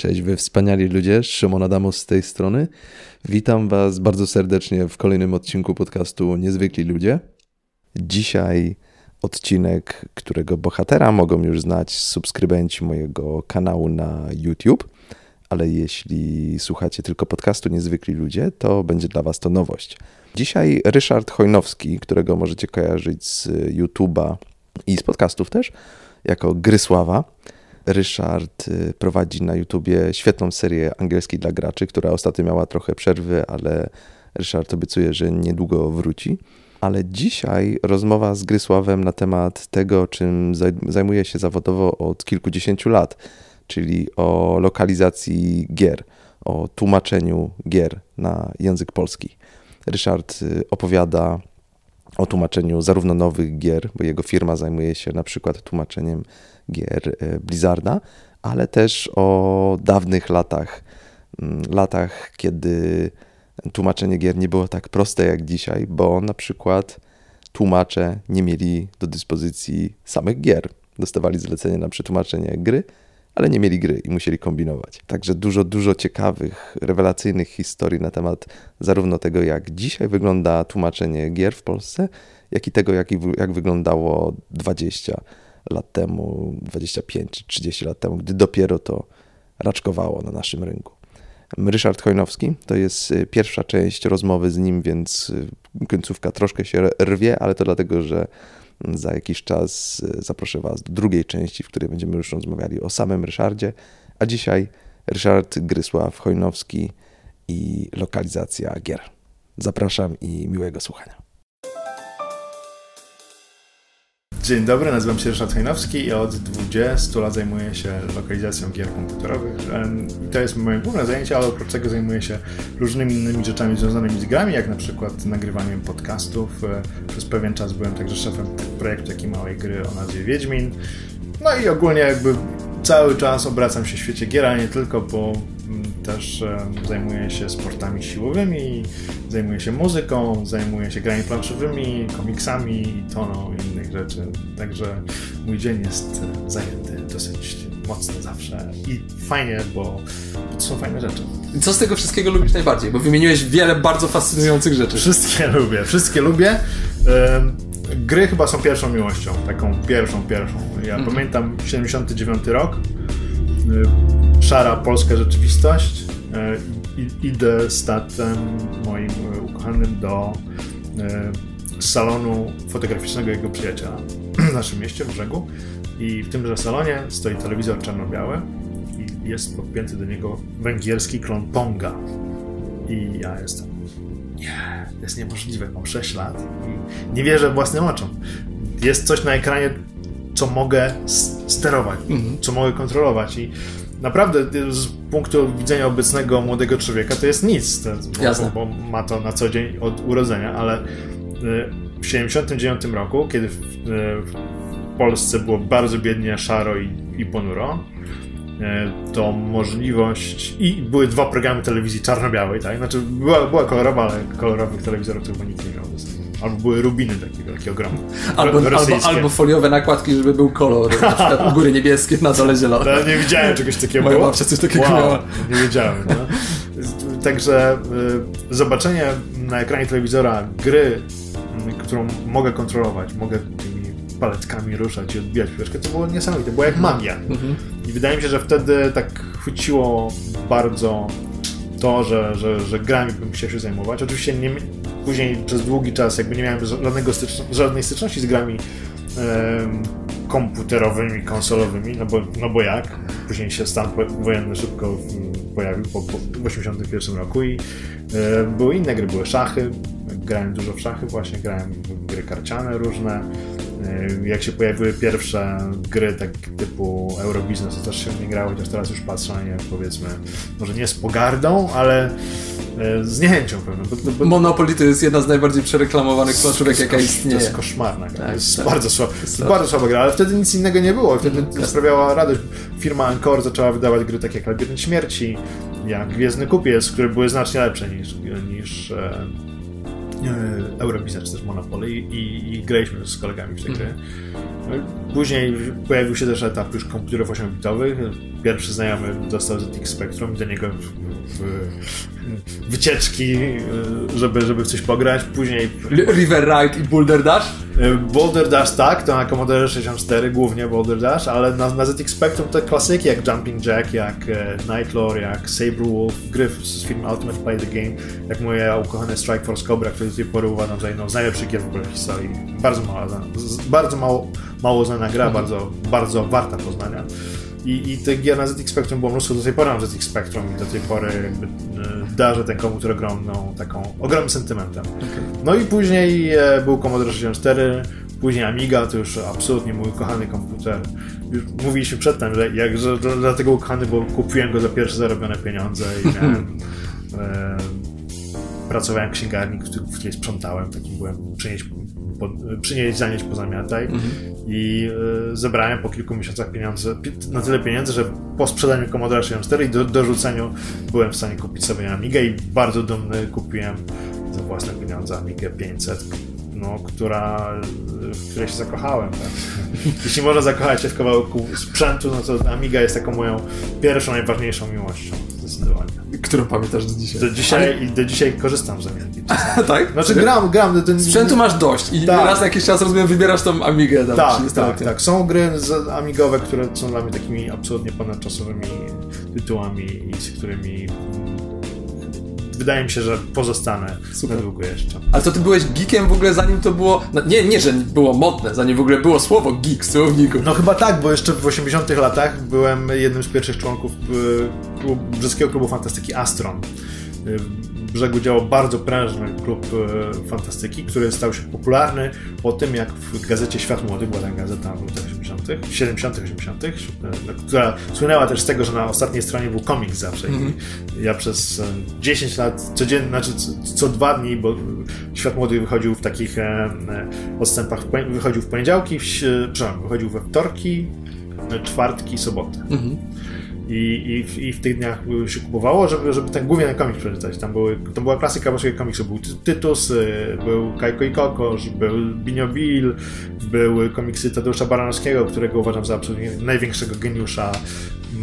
Cześć wy wspaniali ludzie, Szymon Adamus z tej strony. Witam was bardzo serdecznie w kolejnym odcinku podcastu Niezwykli Ludzie. Dzisiaj odcinek, którego bohatera mogą już znać subskrybenci mojego kanału na YouTube, ale jeśli słuchacie tylko podcastu Niezwykli Ludzie, to będzie dla was to nowość. Dzisiaj Ryszard Chojnowski, którego możecie kojarzyć z YouTube'a i z podcastów też, jako Grysława. Ryszard y, prowadzi na YouTubie świetną serię angielskiej dla graczy, która ostatnio miała trochę przerwy, ale Ryszard obiecuje, że niedługo wróci. Ale dzisiaj rozmowa z Grysławem na temat tego, czym zajmuje się zawodowo od kilkudziesięciu lat, czyli o lokalizacji gier, o tłumaczeniu gier na język polski. Ryszard y, opowiada o tłumaczeniu zarówno nowych gier, bo jego firma zajmuje się na przykład tłumaczeniem gier e, Blizzarda, ale też o dawnych latach, mm, latach, kiedy tłumaczenie gier nie było tak proste jak dzisiaj, bo na przykład tłumacze nie mieli do dyspozycji samych gier. Dostawali zlecenie na przetłumaczenie gry, ale nie mieli gry i musieli kombinować. Także dużo, dużo ciekawych, rewelacyjnych historii na temat zarówno tego, jak dzisiaj wygląda tłumaczenie gier w Polsce, jak i tego, jak, jak wyglądało 20 lat temu, 25 czy 30 lat temu, gdy dopiero to raczkowało na naszym rynku. Ryszard Chojnowski to jest y, pierwsza część rozmowy z nim, więc y, końcówka troszkę się rwie, ale to dlatego, że za jakiś czas y, zaproszę Was do drugiej części, w której będziemy już rozmawiali o samym Ryszardzie, a dzisiaj Ryszard Grysław Chojnowski i lokalizacja gier. Zapraszam i miłego słuchania. Dzień dobry, nazywam się Ryszard Hajnowski i od 20 lat zajmuję się lokalizacją gier komputerowych. I to jest moje główne zajęcie, ale oprócz tego zajmuję się różnymi innymi rzeczami związanymi z grami, jak na przykład nagrywaniem podcastów. E, przez pewien czas byłem także szefem projektu takiej małej gry o nazwie Wiedźmin. No i ogólnie jakby cały czas obracam się w świecie gier, ale nie tylko, bo też zajmuję się sportami siłowymi, zajmuję się muzyką, zajmuję się grami planszowymi, komiksami, toną i innych rzeczy. Także mój dzień jest e, zajęty dosyć mocno zawsze i fajnie, bo, to są fajne rzeczy. I co z tego wszystkiego lubisz najbardziej? Bo wymieniłeś wiele bardzo fascynujących rzeczy. Wszystkie lubię, wszystkie lubię. Gry chyba są pierwszą miłością, taką pierwszą, pierwszą. Ja mm -hmm. pamiętam 79 rok, y, szara polska rzeczywistość. Y, idę statem moim y, ukochanym do salonu fotograficznego jego przyjaciela w naszym mieście, w brzegu. I w tymże salonie stoi telewizor czarno-biały i jest podpięty do niego węgierski klon Ponga. I ja jestem nie, to jest niemożliwe, mam 6 lat i nie wierzę własnym oczom. Jest coś na ekranie, co mogę sterować, mhm. co mogę kontrolować i naprawdę z punktu widzenia obecnego młodego człowieka to jest nic, to, bo, bo, ma to na co dzień od urodzenia, ale y, w 79 roku, kiedy w, y, w Polsce było bardzo biednie, szaro i, i ponuro, to możliwość i były dwa programy telewizji czarno-białej, tak? Znaczy była, była kolorowa, ale kolorowych telewizorów chyba nikt nie miał. Albo były rubiny takie wielkie, ogromne. Albo, albo, albo, foliowe nakładki, żeby był kolor. Na przykład u góry niebieskie, na dole zielone. No, nie widziałem czegoś takiego. Moja babcia coś takiego wow, miała. Nie wiedziałem. No. Także y, zobaczenie na ekranie telewizora gry, którą mogę kontrolować, mogę paletkami ruszać i odbijać piłeczkę, to było niesamowite, było jak magia. Mhm. I wydaje mi się, że wtedy tak chwyciło bardzo to, że, że, że grami bym chciał się zajmować. Oczywiście nie, później przez długi czas jakby nie miałem żadnego stycz żadnej styczności z grami komputerowymi, konsolowymi, no bo, no bo jak? Później się stan wojenny szybko pojawił po, po 81 roku i e, były inne gry, były szachy, grałem dużo w szachy właśnie, grałem w gry karciane różne, E, jak się pojawiły pierwsze gry tak typu Eurobiznes, to też się nie grało, chociaż teraz już patrzę na nie powiedzmy, może nie z pogardą, ale e, z niechęcią pewną. Bo, bo... Monopoly to jest jedna z najbardziej przereklamowanych planszówek, jaka istnieje. To jest koszmarna gra, tak, to jest tak. bardzo słaba, jest bardzo słaba gra, ale wtedy nic innego nie było. Wtedy mm, sprawiała radość. Firma Encore zaczęła wydawać gry takie jak Labirynt Śmierci, jak Gwiezdny Kupiec, które były znacznie lepsze niż, niż e, E, czy też Monopoly i, i graliśmy z kolegami w te gry. Później pojawił się też etap już komputerów 8-bitowych. Pierwszy znajomy dostał ZX Spectrum, do niego wycieczki, żeby, żeby w coś pograć. Później... River Ride i Boulder Dash? E, Boulder Dash tak, to na Commodore 64 głównie Boulder Dash, ale na, na ZX Spectrum te klasyki jak Jumping Jack, jak e, Nightlore, jak Saber Wolf, gry z filmu Ultimate Play the Game, jak moje ukochane Strike Force Cobra, który do tej pory uważam za jedną z najlepszych gier w ogóle w historii. Bardzo mało, bardzo mało, mało znana gra, mhm. bardzo, bardzo warta poznania. I, I tych gier na ZX Spectrum było mnóstwo, do tej pory mam ZX Spectrum i do tej pory jakby darzę ten komputer ogromną, taką, ogromnym sentymentem. Okay. No i później e, był Commodore 64, później Amiga, to już absolutnie mój kochany komputer. Już mówiliśmy przedtem, że, jak, że dlatego ukochany, bo kupiłem go za pierwsze zarobione pieniądze i miałem... e, pracowałem w księgarni, w której sprzątałem, takim byłem przynieść, po, przynieść zanieść, pozamiataj mhm. i y, zebrałem po kilku miesiącach pieniądze, na tyle pieniędzy, że po sprzedaniu Commodore 64 i do, dorzuceniu byłem w stanie kupić sobie Amigę i bardzo dumny kupiłem za własne pieniądze Amigę 500, no, która, w której się zakochałem. Tak? Jeśli można zakochać się w kawałku sprzętu, no to Amiga jest taką moją pierwszą, najważniejszą miłością. Zdecydowanie. Którą pamiętasz do dzisiaj? Do dzisiaj, Ale... do dzisiaj korzystam z Amigi. tak? Znaczy gram, gram. Ten... Sprzętu masz dość i tak. raz na jakiś czas, rozumiem, wybierasz tą Amigę. Tam tak, tak, tak. Są gry amigowe, które są dla mnie takimi absolutnie ponadczasowymi tytułami i z którymi wydaje mi się, że pozostanę Super. na długo jeszcze. Ale to ty byłeś geekiem w ogóle zanim to było, no, nie, nie, że było modne, zanim w ogóle było słowo geek w słowniku. No chyba tak, bo jeszcze w 80 latach byłem jednym z pierwszych członków y, Brzeskiego Klubu Fantastyki Astron y, brzegu działał bardzo prężny klub e, fantastyki, który stał się popularny po tym, jak w gazecie Świat Młody, była ta gazeta w latach 80., 70., 80., która słynęła też z tego, że na ostatniej stronie był komiks zawsze. Mm -hmm. ja przez 10 e, lat codziennie, znaczy co dwa dni, bo Świat Młody wychodził w takich e, odstępach, wychodził w poniedziałki, w, przepraszam, wychodził we wtorki, czwartki, soboty. Mm -hmm i, i, i w tych dniach się kupowało, żeby, żeby ten główny komiks przeczytać. Tam były, to była klasyka polskiego komiksu. Był Tytus, był Kajko i Kokosz, był Binio Bill, były komiksy Tadeusza Baranowskiego, którego uważam za absolutnie największego geniusza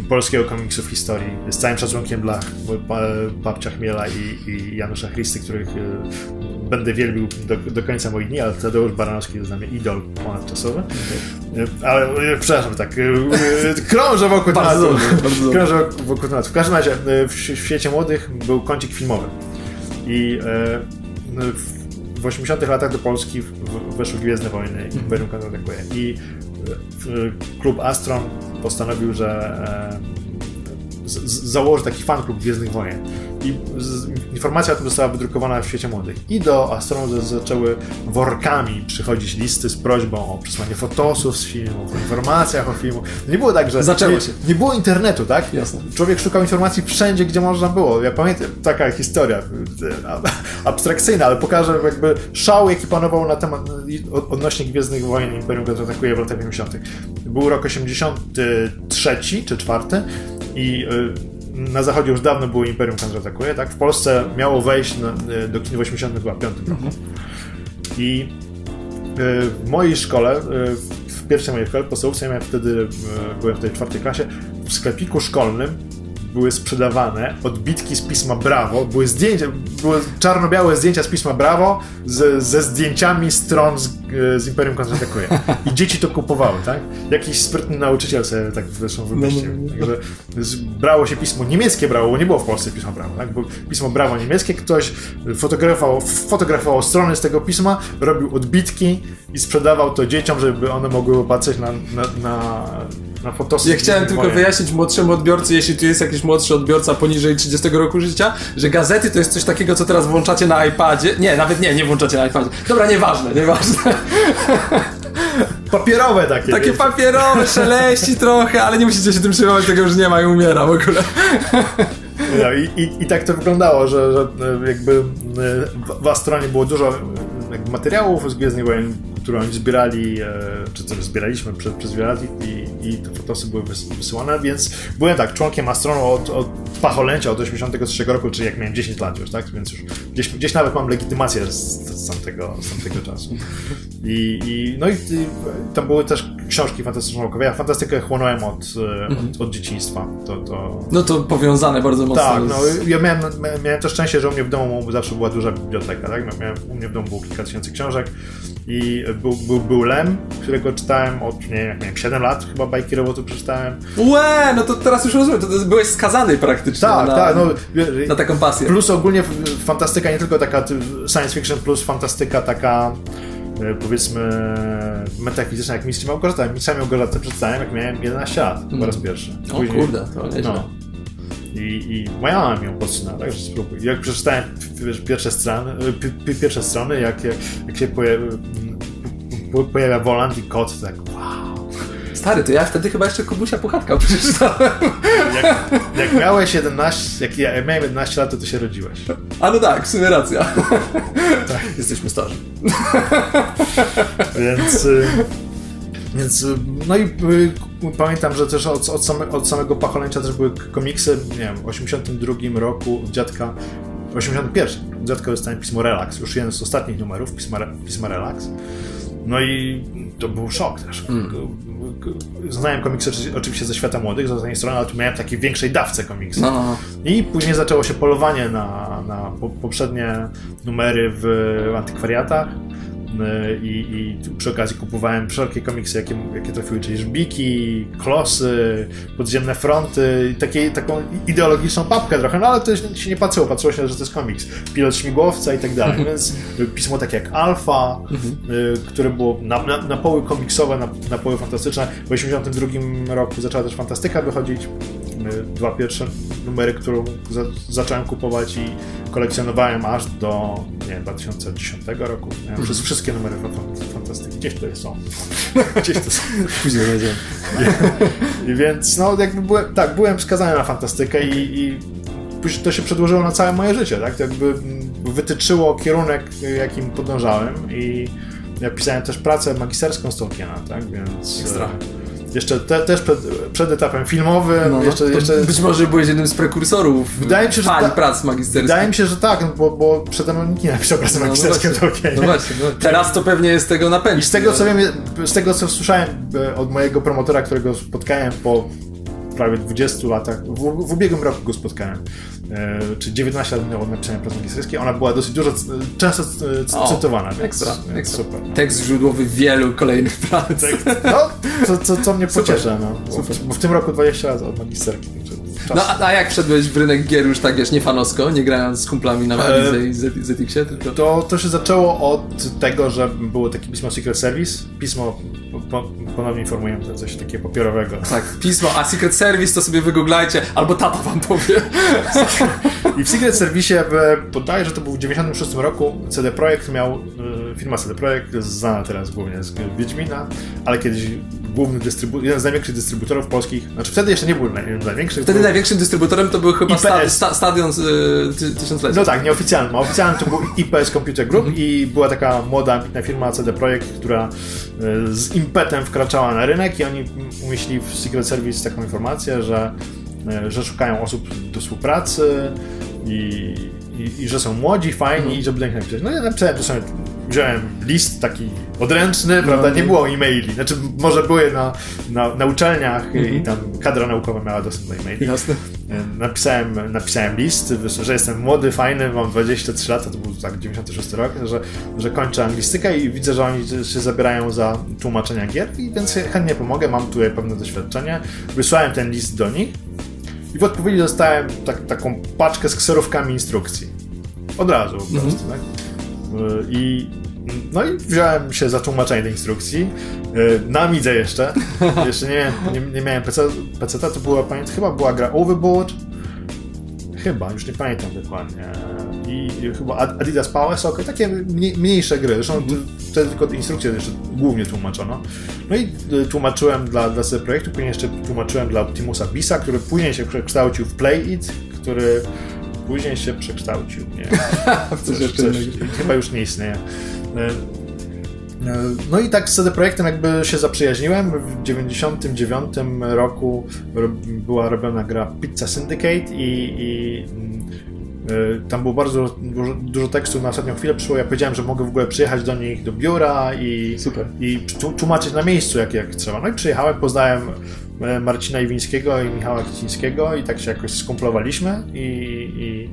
polskiego komiksu w historii. Z całym szacunkiem dla babcia Chmiela i, i Janusza Christy, których e, będę wielbił do, do końca moich dni, ale Tadeusz Baranowski jest dla mnie idol ponadczasowy. Okay. Ale e, przepraszam, tak, e, krążę wokół tematu. Krążę wokół tematu. W każdym razie w, w świecie młodych był kącik filmowy. I w 80 latach do Polski weszły Gwiezdne Wojny i Imperium kontratakuje. I klub Astron postanowił, że założy taki fan klub Gwiezdnych Wojen. I informacja o tym została wydrukowana w świecie młodych. I do Astronu zaczęły workami przychodzić listy z prośbą o przesłanie fotosów z filmu, o informacjach o filmu. Nie było tak, że. Zaczęło nie, się. Nie było internetu, tak? Jasne. Człowiek szukał informacji wszędzie, gdzie można było. Ja pamiętam taka historia abstrakcyjna, ale pokażę jakby szał, jaki panował na temat odnośnie Gwiezdnych Wojen Imperium atakuje w latach 90. Był rok 83 czy 4 i y, na zachodzie już dawno było Imperium kontratakuje, tak? W Polsce miało wejść na, y, do kin w 85 roku. Mhm. I y, w mojej szkole, w pierwszej mojej szkole podstawówce, ja miałem wtedy, byłem w tej czwartej klasie, w sklepiku szkolnym były sprzedawane odbitki z pisma Brawo, były zdjęcia, były czarno-białe zdjęcia z pisma Brawo z, ze zdjęciami stron z, z Imperium Kontratakuje. I dzieci to kupowały, tak? Jakiś sprytny nauczyciel sobie tak zresztą wymyślił. No, no, no. Także brało się pismo niemieckie Brawo, bo nie było w Polsce pisma Brawo, tak? Bo pismo Brawo niemieckie, ktoś fotografował, fotografował strony z tego pisma, robił odbitki i sprzedawał to dzieciom, żeby one mogły patrzeć na, na, na na fotosy. Ja chciałem tylko moje. wyjaśnić młodszemu odbiorcy, jeśli tu jest jakiś młodszy odbiorca poniżej 30 roku życia, że gazety to jest coś takiego, co teraz włączacie na iPadzie. Nie, nawet nie, nie włączacie na iPadzie. Dobra, nieważne, nieważne. Papierowe takie. Takie papierowe, szeleści trochę, ale nie musicie się tym przejmować, tego już nie ma i umiera w ogóle. No, i, i, i, tak to wyglądało, że, że jakby e, w, w Astronie było dużo jakby materiałów z Gwiezdnych Wojen, które oni zbierali, e, czy też zbieraliśmy przez, przez wiele lat i, i te fotosy były wysyłane, więc byłem tak członkiem Astronu od, od pacholęcia, od 83 roku, czyli jak miałem 10 lat już, tak? Więc już gdzieś, gdzieś nawet mam legitymację z, z, tamtego, z tamtego czasu. I, i no i, i tam były też książki fantastyczno-naukowe. Ja fantastykę chłonąłem od, mhm. od, od, dzieciństwa. To, to... No to powiązane bardzo mocno. Tak, no, ja miałem, miałem to szczęście, że u mnie w domu zawsze była duża biblioteka. Tak? No, miałem, u mnie w domu było kilka tysięcy książek i był, był, był Lem, którego czytałem od, nie wiem, jak miałem 7 lat, chyba bajki robotu przeczytałem. Łe, no to teraz już rozumiem, to, to byłeś skazany praktycznie tak, na, tak, no, na taką pasję. Plus ogólnie fantastyka, nie tylko taka science fiction, plus fantastyka taka e, powiedzmy metafizyczna jak Mistrz Małgorzata. Mistrza Małgorzatę przeczytałem jak miałem 11 lat po raz pierwszy. Później, o kurde, to nieźle. No. I, I moja mama mi ją podsunęła, także spróbuj. Jak przeczytałem pierwsze strony, pierwsze strony jak, jak, jak się pojawia, pojawia Woland i kot, tak wow. Stary, to ja wtedy chyba jeszcze Kubusia Puchatka przeczytałem. Jak, jak miałeś 11, jak ja miałem 11 lat, to ty się rodziłeś. A no tak, w sumie racja. Tak. Jesteśmy starzy. Więc... Y, więc, y, no i y, pamiętam, że też od, od, same, od samego pacholęcia też były komiksy, nie wiem, w 82 roku dziadka, w 81 dziadka dostałem pismo Relax, już jeden z ostatnich numerów, pisma, pisma Relax. No i to był szok też. Mm. Znałem komiksy oczywiście ze świata młodych, z ostatniej strony, ale tu miałem takiej większej dawce komiksy. No, no, no. I później zaczęło się polowanie na, na poprzednie numery w antykwariatach i, i przy okazji kupowałem wszelkie komiksy, jakie, jakie trafiły, czyli żbiki, klosy, podziemne fronty, takie, taką ideologiczną papkę trochę, no ale to się nie patrzyło, patrzyło się, że to jest komiks, pilot śmigłowca i tak dalej, mhm. więc pismo takie jak Alpha, mhm. y, które było na, na, komiksowe, na, na poły fantastyczne, w 1982 roku zaczęła też fantastyka wychodzić, dwa pierwsze numery, które za, zacząłem kupować i kolekcjonowałem aż do nie, 2010 roku. Przez wszystkie numery fantastyki. Gdzieś tutaj są. Gdzieś to są. Później będziemy. I, więc no jakby byłem, tak, byłem skazany na fantastykę i, i to się przedłużyło na całe moje życie, tak? To jakby wytyczyło kierunek, jakim podążałem i ja pisałem też pracę magisterską z Tolkiena, tak? Więc... Ekstra. Jeszcze te, też przed, przed, etapem filmowym. No, jeszcze, jeszcze... Być może byłeś jednym z prekursorów wydaje mi się, że ta... prac magisterskich. Wydaje mi się, że tak, bo, bo przede mną nikt nie napisał pracy no, magisterskiej no właśnie, no właśnie, no, Teraz to pewnie jest tego napęd. I z tego, co wiem, z tego, co słyszałem e, od mojego promotora, którego spotkałem po prawie 20 latach, w, w ubiegłym roku go spotkałem, czy 19 lat minęło od napisania pracy magisterskiej, ona była dosyć dużo, często o, cytowana, więc, ekstra, więc ekstra. super. Tekst źródłowy wielu kolejnych prac. Tekst, no, co, co, co mnie pociesza, no. Bo w tym roku 20 lat od magisterki. No a, a, jak wszedłeś w rynek gier już tak wiesz, nie fanowsko, nie grając z kumplami na Malize e, i ZX-ie, tylko... To, to się zaczęło od tego, że było takie pismo Secret Service, pismo ponownie informuję, to coś takiego papierowego. Tak, pismo, a Secret Service to sobie wygooglajcie, albo tata wam powie. I w Secret Service, podaję, że to był w 96 roku, CD Projekt miał, y, firma CD Projekt, znana teraz głównie z Wiedźmina, ale kiedyś główny dystrybutor, jeden z największych dystrybutorów polskich, znaczy wtedy jeszcze nie był największy. Wtedy był... największym dystrybutorem to był chyba sta, sta, Stadion y, Tysiąclecia. No tak, nieoficjalnym. A oficjalnym to był IPS Computer Group i była taka młoda, ambitna firma CD Projekt, która y, z impetem wkraczała na rynek i oni umieścili w Secret Service taką informację, że, y, że szukają osób do współpracy i, i, i że są młodzi, fajni mm. i żeby do nich napisać. No ja napisałem to sobie wziąłem list taki odręczny, no, prawda, nie było e-maili, znaczy może były na, na, na uczelniach i tam kadra naukowa miała dostęp do e-maili. Jasne. Napisałem, napisałem list, że jestem młody, fajny, mam 23 lata, to był tak 96 rok, że, że kończę anglistykę i widzę, że oni się zabierają za tłumaczenia gier, i więc chętnie pomogę, mam tutaj pewne doświadczenie. Wysłałem ten list do nich i w odpowiedzi dostałem tak, taką paczkę z kserówkami instrukcji. Od razu po prostu, mm -hmm. tak? I no i wziąłem się za tłumaczenie tej instrukcji. E, na Amidze jeszcze. Jeszcze nie, nie, nie miałem PC, PC, to była, pamiętam, chyba była gra Overboard. Chyba, już nie pamiętam dokładnie. I chyba Adidas Power Soccer, takie mniejsze gry. Zresztą wtedy tylko instrukcje jeszcze głównie tłumaczono. No i e, tłumaczyłem dla, dla projektu, później jeszcze tłumaczyłem dla Optimusa Bisa, który później się przekształcił w Play It, który później się przekształcił. Nie? coś, coś, coś, chyba już nie istnieje. E, e, no i tak z CD Projektem jakby się zaprzyjaźniłem. W 99 roku była robiona gra Pizza Syndicate i, i tam było bardzo dużo, dużo tekstu na ostatnią chwilę przyszło. Ja powiedziałem, że mogę w ogóle przyjechać do nich do biura i, Super. i tłumaczyć na miejscu, jak, jak trzeba. No i przyjechałem, poznałem Marcina Iwińskiego i Michała Kicińskiego i tak się jakoś skumplowaliśmy i, i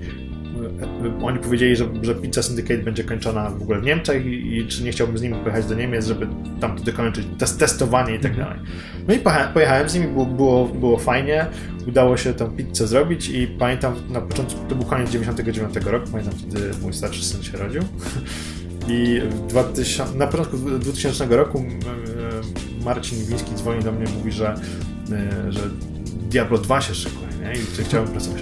oni powiedzieli, że, że Pizza Syndicate będzie kończona w ogóle w Niemczech i, i czy nie chciałbym z nimi pojechać do Niemiec, żeby tam to dokończyć, test, testowanie i tak mhm. dalej. No i pojechałem z nimi, było, było, było fajnie, udało się tą pizzę zrobić i pamiętam na początku, to był koniec 99 roku, pamiętam wtedy mój starszy syn się rodził i 2000, na początku 2000 roku Marcin Wiński dzwoni do mnie, mówi, że, że Diablo 2 się szykuje, nie? I czy chciałbym pracować.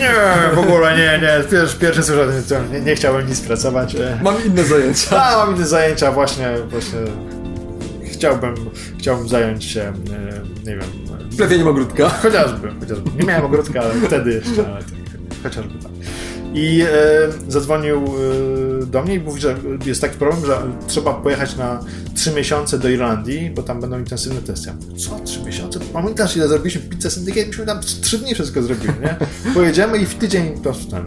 Nie, w ogóle nie, nie. Pierwszy, pierwszy słyszę nie, nie chciałem nic pracować. Mam inne zajęcia. A, mam inne zajęcia, właśnie, właśnie chciałbym, chciałbym zająć się, e, nie wiem... Plewieniem ogródka. Chociażby, chociażby. Nie miałem ogródka, ale wtedy jeszcze, ale tak, chociażby tak. I e, zadzwonił e, do mnie i mówi, że jest taki problem, że trzeba pojechać na 3 miesiące do Irlandii, bo tam będą intensywne testy. Ja mówię, co, 3 miesiące? Pamiętasz, ile zrobiliśmy pizzę syndicate? Myśmy tam 3 dni wszystko zrobili, nie? Pojedziemy i w tydzień prostu tam.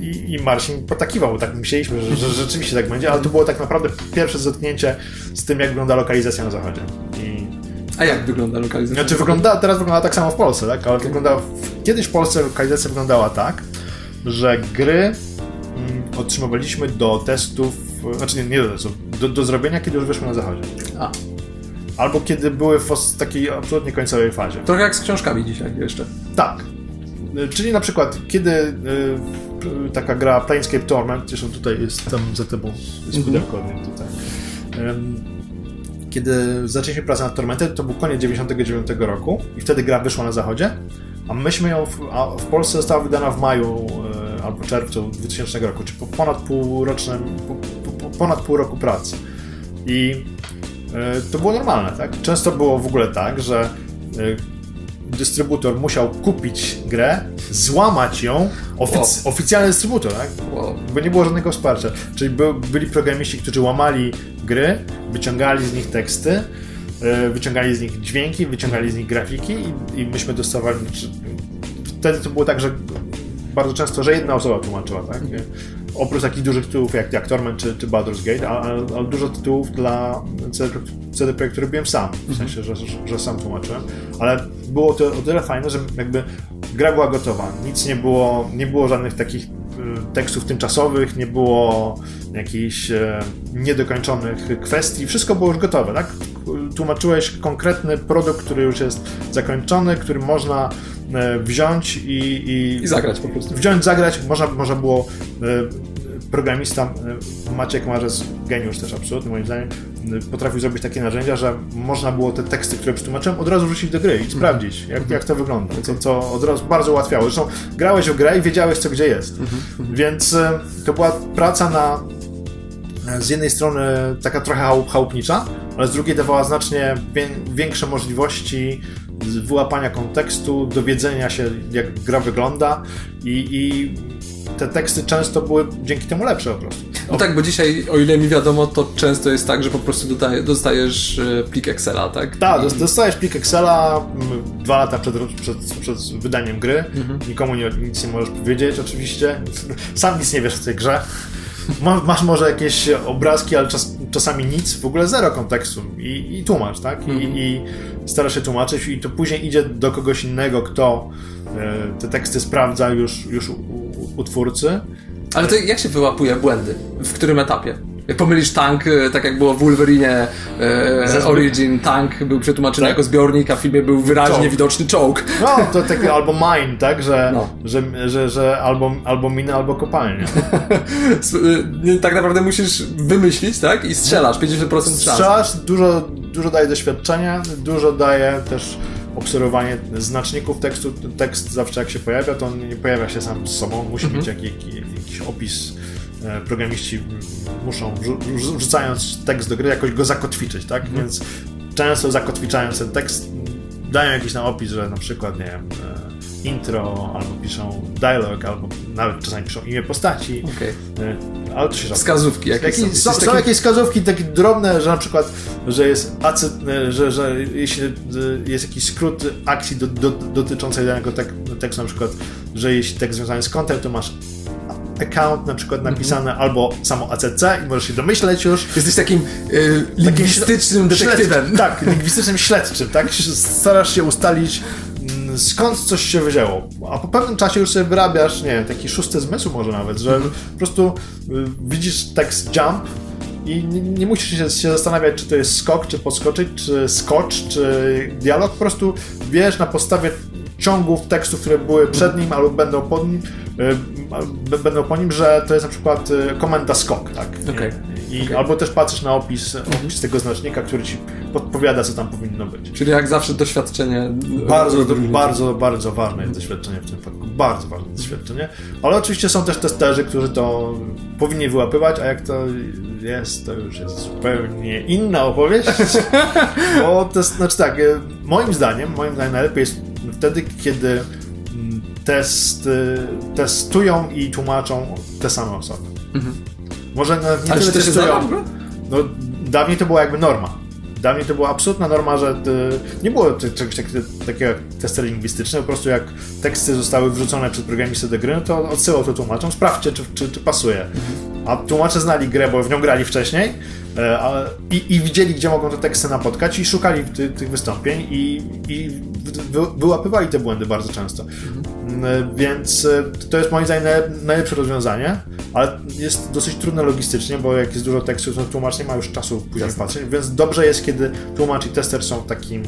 I, I Marcin potakiwał, tak myśleliśmy, że, że rzeczywiście tak będzie, ale to było tak naprawdę pierwsze zetknięcie z tym, jak wygląda lokalizacja na zachodzie. I a jak wygląda lokalizacja? Znaczy wygląda, teraz wygląda tak samo w Polsce, tak? Ale wygląda, kiedyś w Polsce lokalizacja wyglądała tak, że gry mm, otrzymywaliśmy do testów, znaczy nie, nie do testów, do, do zrobienia, kiedy już wyszły na zachodzie. A. Albo kiedy były w takiej absolutnie końcowej fazie. Trochę jak z książkami dzisiaj jeszcze. Tak. Czyli na przykład, kiedy y, taka gra Planescape Torment, zresztą tutaj jest tam za tobą, jest mm -hmm. tutaj. kiedy zaczęliśmy pracę nad Tormentem, to był koniec 99 roku i wtedy gra wyszła na zachodzie, a myśmy ją, w, a w Polsce została wydana w maju e, albo czerwcu 2000 roku, czyli po ponad półrocznym, po, ponad pół roku pracy. I e, to było normalne, tak? Często było w ogóle tak, że e, dystrybutor musiał kupić grę, złamać ją, ofic wow. oficjalny dystrybutor, tak? Wow. Bo nie było żadnego wsparcia. Czyli by, byli programiści, którzy łamali gry, wyciągali z nich teksty, E, wyciągali z nich dźwięki, wyciągali z nich grafiki i, i myśmy dostawali. Wtedy to było tak, że bardzo często, że jedna osoba tłumaczyła, tak? Oprócz takich dużych tytułów jak, jak Torment czy, czy Baldur's Gate, ale, dużo tytułów dla CD, CD Projekt, który robiłem sam, w sensie, że, że, sam tłumaczyłem, ale było to o tyle fajne, że jakby gra była gotowa, nic nie było, nie było żadnych takich Y, tekstów tymczasowych, nie było jakichś e, niedokończonych kwestii, wszystko było już gotowe, tak? Tłumaczyłeś konkretny produkt, który już jest zakończony, który można wziąć i, i, I zagrać po prostu. Wziąć, zagrać, można, można było e, programista Maciek Marzec, geniusz też absolutny moim zdaniem, potrafił zrobić takie narzędzia, że można było te teksty, które przetłumaczyłem, od razu rzucić do gry i sprawdzić, jak, jak to wygląda, co, co od razu bardzo ułatwiało. Zresztą grałeś o grę i wiedziałeś, co gdzie jest. Więc e, to była praca na e, z jednej strony taka trochę chałupnicza, ale z drugiej dawała znacznie większe możliwości wyłapania kontekstu, dowiedzenia się, jak gra wygląda i, i te teksty często były dzięki temu lepsze po prostu. No tak, bo dzisiaj, o ile mi wiadomo, to często jest tak, że po prostu dodaje, dostajesz e, plik Excela, tak? Tak, dostajesz plik Excela dwa lata przed, przed, przed wydaniem gry. Mhm. Nikomu nie, nic nie możesz powiedzieć, oczywiście. Sam nic nie wiesz w tej grze. Masz może jakieś obrazki, ale czas, czasami nic, w ogóle zero kontekstu i, i tłumacz, tak? I, mhm. I starasz się tłumaczyć i to później idzie do kogoś innego, kto e, te teksty sprawdza już, już u, u twórcy. Ale to jak się wyłapuje błędy? W którym etapie? Jak pomylisz tank, e, tak jak było w Wolverine e, Origin, tank był przetłumaczony tak? jako zbiornik, a w filmie był wyraźnie czołg. widoczny czołg. No, to taki albo mine, tak? Że, no. że, że, że albo, albo miny, albo kopalnia. E, tak naprawdę musisz wymyślić, tak? I strzelasz, 50% szans. Strzelasz, dużo, dużo daje doświadczenia, dużo daje też obserwowanie znaczników tekstu. Tekst zawsze jak się pojawia, to on nie pojawia się sam z sobą, musi mhm. mieć jakiś, jakiś opis programiści muszą, rzucając tekst do gry, jakoś go zakotwiczyć, tak? Mhm. Więc często zakotwiczając ten tekst dają jakiś tam opis, że na przykład, nie wiem, e, intro, albo piszą dialog, albo nawet czasami piszą imię postaci, Okej. e, ale to się rzadko Wskazówki jakieś są. są, jakieś wskazówki takie drobne, że na przykład, że jest że, że jeśli jest jakiś skrót akcji do, do, dotyczącej danego tek, tekstu, na przykład, że jeśli tekst związany z kontem, to masz account na przykład napisane Mhm. albo samo ACC i możesz się domyśleć już. Jesteś takim y, lingwistycznym detektywem. Śled, tak, lingwistycznym śledczym, tak? Starasz się ustalić mm, skąd coś się wydziało. A po pewnym czasie już sobie wyrabiasz, nie wiem, taki szósty zmysł może nawet, że Mhm. po prostu y, widzisz tekst jump i nie, nie musisz się, się zastanawiać, czy to jest skok, czy podskoczyć, czy skocz, czy dialog. Po prostu wiesz na podstawie ciągów tekstów, które były przed nim albo będą po nim, y, będą po nim, że to jest na przykład y, komenda skok, tak? Okej. I, Okej. Albo też patrzysz na opis, opis tego znacznika, który ci podpowiada, co tam powinno być. Czyli jak zawsze doświadczenie. Bardzo, rozróżnienia. bardzo, bardzo ważne jest doświadczenie w tym przypadku. Bardzo ważne doświadczenie. Ale oczywiście są też testerzy, którzy to powinni wyłapywać, a jak to jest, to już jest zupełnie inna opowieść. Bo to jest, znaczy tak, e, moim zdaniem, moim zdaniem najlepiej jest wtedy, kiedy test, e, testują i tłumaczą te same osoby. Może nawet nie Ale tyle testują. No, dawniej to była jakby norma. Dawniej to była absolutna norma, że y, nie było czegoś tak- takiego jak testy lingwistyczne, po prostu jak teksty zostały wrzucone przez programistę do gry, no to odsyłał to tłumaczom, sprawdźcie, czy, czy, czy pasuje. A tłumacze znali grę, bo w nią grali wcześniej i, i widzieli, gdzie mogą te teksty napotkać i szukali ty, tych wystąpień i, i wy, wyłapywali te błędy bardzo często. Mm, Więc e, to jest moim zdaniem naj- najlepsze rozwiązanie, ale jest dosyć trudne logistycznie, bo jak jest dużo tekstów, to tłumacz nie ma już czasu później patrzeć, więc dobrze jest, kiedy tłumacz i tester są w takim,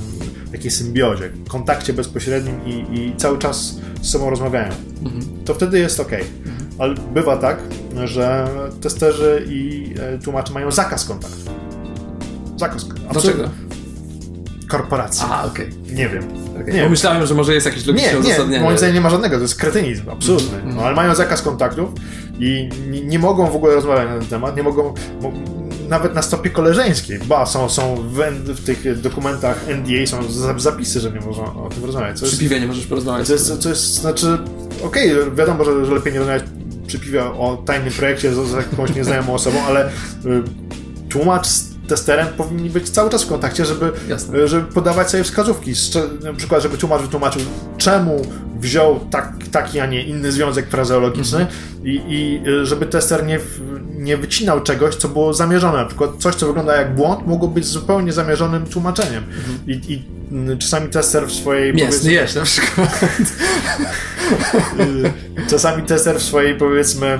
takiej symbiozie, kontakcie bezpośrednim i, i cały czas z sobą rozmawiają. To wtedy jest ok. Ale bywa tak, że testerzy i e, tłumacze mają zakaz kontaktu. Zakaz. Dlaczego? Korporacji. Aha, okej. Nie wiem. Okay. Nie. Bo myślałem, że może jest jakieś logiczne Nie, nie, uzasadnienie. moim zdaniem nie ma żadnego, to jest kretynizm, absolutny. No, ale mają zakaz kontaktów i nie, nie mogą w ogóle rozmawiać na ten temat, nie mogą, mo, nawet na stopie koleżeńskiej, ba, są, są w, w tych dokumentach NDA są za- zapisy, że nie można o tym rozmawiać. Co Przy piwie nie możesz porozmawiać. to jest, jest znaczy, okej, wiadomo, że, że lepiej nie rozmawiać przy piwie o tajnym projekcie z, z jakąś nieznajomą osobą, ale y, tłumacz z testerem powinni być cały czas w kontakcie, żeby, Jasne. y, żeby podawać sobie wskazówki. Na przykład, żeby tłumacz wytłumaczył, czemu wziął tak, taki, a nie inny związek frazeologiczny i, i y, żeby tester nie, nie wycinał czegoś, co było zamierzone. Na przykład coś, co wygląda jak błąd, mogło być zupełnie zamierzonym tłumaczeniem. I, i y, czasami tester w swojej Mięsny jesz na przykład. Czasami tester w swojej, powiedzmy,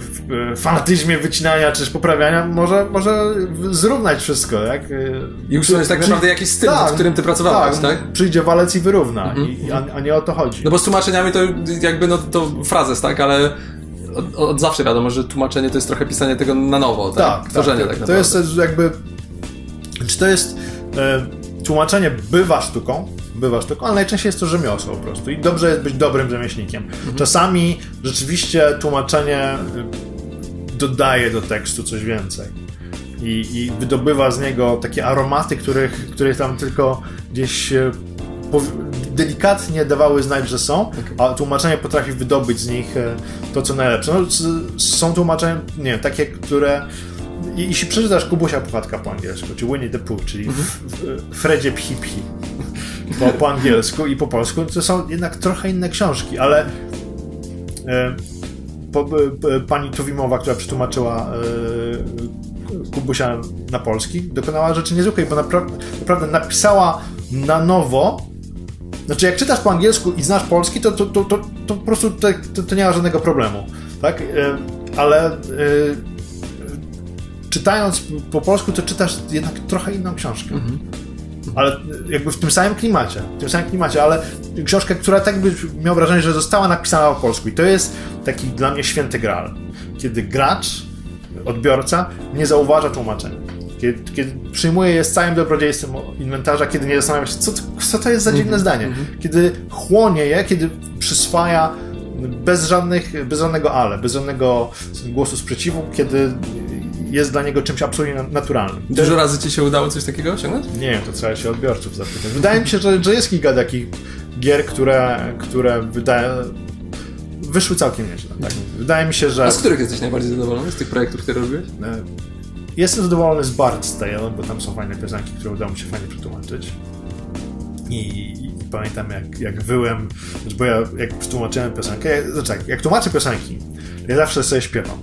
w- y, fanatyzmie wycinania czy poprawiania może, może zrównać wszystko, tak? Y, I usunąć tak naprawdę jakiś styl, w którym ty pracowałeś, tak? Przyjdzie walec i wyrówna, i, a, a nie o to chodzi. No bo z tłumaczeniami to jakby no to frazes, tak? Ale od, od zawsze wiadomo, że tłumaczenie to jest trochę pisanie tego na nowo, tak? tak, Tworzenie tak, tak, naprawdę. To jest jakby, czy to jest, e, tłumaczenie bywa sztuką, bywa sztuką, ale najczęściej jest to rzemiosło po prostu i dobrze jest być dobrym rzemieślnikiem. Mhm. Czasami rzeczywiście tłumaczenie y, dodaje do tekstu coś więcej. I, i wydobywa z niego takie aromaty, których, których tam tylko gdzieś pow- delikatnie dawały znać, że są, a tłumaczenie potrafi wydobyć z nich e, to, co najlepsze. No, są tłumaczenia, nie wiem, takie, które i- jeśli przeczytasz Kubusia Puchatka po angielsku, czy Winnie the Pooh, czyli w, w, Fredzie Phi Phi, po, po angielsku i po polsku, to są jednak trochę inne książki, ale e, e, pani Tuwimowa, która przetłumaczyła e, Kubusia na polski, dokonała rzeczy niezwykłej, bo napra- naprawdę napisała na nowo znaczy, jak czytasz po angielsku i znasz polski, to, to, to, to, to po prostu to, to, to nie ma żadnego problemu. Tak? Ale czytając po polsku, to czytasz jednak trochę inną książkę. Ale jakby w tym samym klimacie, w tym samym klimacie, ale książkę, która tak by miał wrażenie, że została napisana po polsku. I to jest taki dla mnie święty graal. Kiedy gracz, odbiorca nie zauważa tłumaczenia. Kiedy, kiedy przyjmuje je z całym dobrodziejstwem inwentarza, kiedy nie zastanawia się, co to, co to jest za dziwne zdanie. Kiedy chłonie je, kiedy przyswaja bez, żadnych, bez żadnego ale, bez żadnego głosu sprzeciwu, kiedy jest dla niego czymś absolutnie naturalnym. Dużo razy ci się udało coś takiego osiągnąć? Nie wiem, to trzeba się odbiorców zapytać. Wydaje mi się, że, że jest kilka takich gier, które, które wydaje, wyszły całkiem nieźle. Tak? Wydaje mi się, że... A z których jesteś najbardziej zadowolony? Z tych projektów, które robiłeś? E, jestem zadowolony z Bard's Tale, bo tam są fajne piosenki, które udało mi się fajnie przetłumaczyć. I, i pamiętam jak, jak wyłem, bo ja jak przetłumaczyłem piosenkę, ja, znaczy jak, jak tłumaczę piosenki, ja zawsze sobie śpiewam.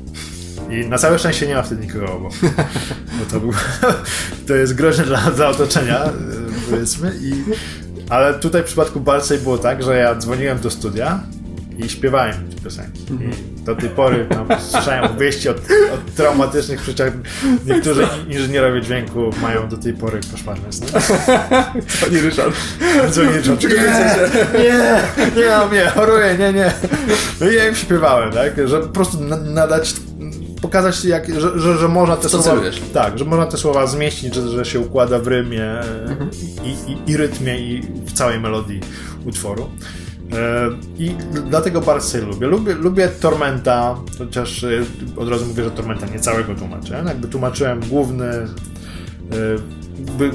I na całe szczęście nie ma wtedy nikogo obok. Bo to, był, to jest groźne dla, dla otoczenia, e, powiedzmy. I, ale tutaj w przypadku Balcej było tak, że ja dzwoniłem do studia i śpiewałem te piosenki. I do tej pory tam słyszałem opowieści od, od traumatycznych przyczyn. Niektórzy inżynierowie dźwięku mają do tej pory koszmarne sny. Pani Ryszard. Dzwoni Ryszard. Nie, nie, nie, nie, choruję, nie, nie. No i ja im śpiewałem, tak? Że po prostu na, nadać pokazać, jak, że, że, że można te słowa. celujesz? Tak, że można te słowa zmieścić, że, że się układa w rymie Mhm. i, i, i rytmie, i w całej melodii utworu. E, I dlatego bardzo lubię. lubię. Lubię Tormenta, chociaż e, od razu mówię, że Tormenta nie całego tłumaczę. Jakby tłumaczyłem główny, e,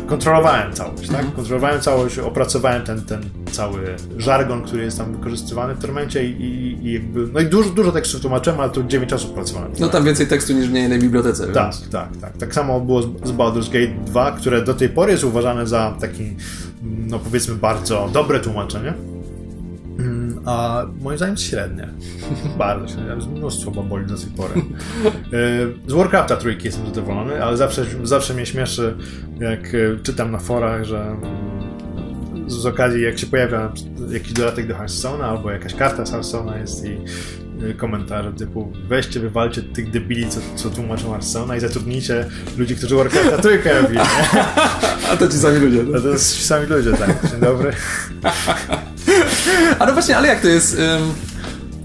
kontrolowałem całość, tak? Kontrolowałem całość, opracowałem ten, ten cały żargon, który jest tam wykorzystywany w Tormencie i, i, i jakby, no i dużo, dużo tekstów tłumaczyłem, ale to 9 osób pracowałem. No tam więcej tekstu niż w niejej bibliotece. Tak, więc- tak, tak. Tak samo było z, z Baldur's Gate 2, które do tej pory jest uważane za taki, no powiedzmy, bardzo dobre tłumaczenie. A moim zdaniem jest średnie. Bardzo średnie. Jest mnóstwo baboli do tej pory. E, Z Warcrafta trójki jestem zadowolony, ale zawsze, zawsze mnie śmieszy, jak e, czytam na forach, że mm, z okazji, jak się pojawia jakiś dodatek do Hearthstone'a albo jakaś karta z Hearthstone'a jest i y, komentarze typu weźcie, wywalcie tych debili, co, co tłumaczą Hearthstone'a i zatrudnijcie ludzi, którzy Warcrafta trójkę robili. A to ci sami ludzie. No to jest sami ludzie, tak. Dzień dobry. A no właśnie, ale jak to jest?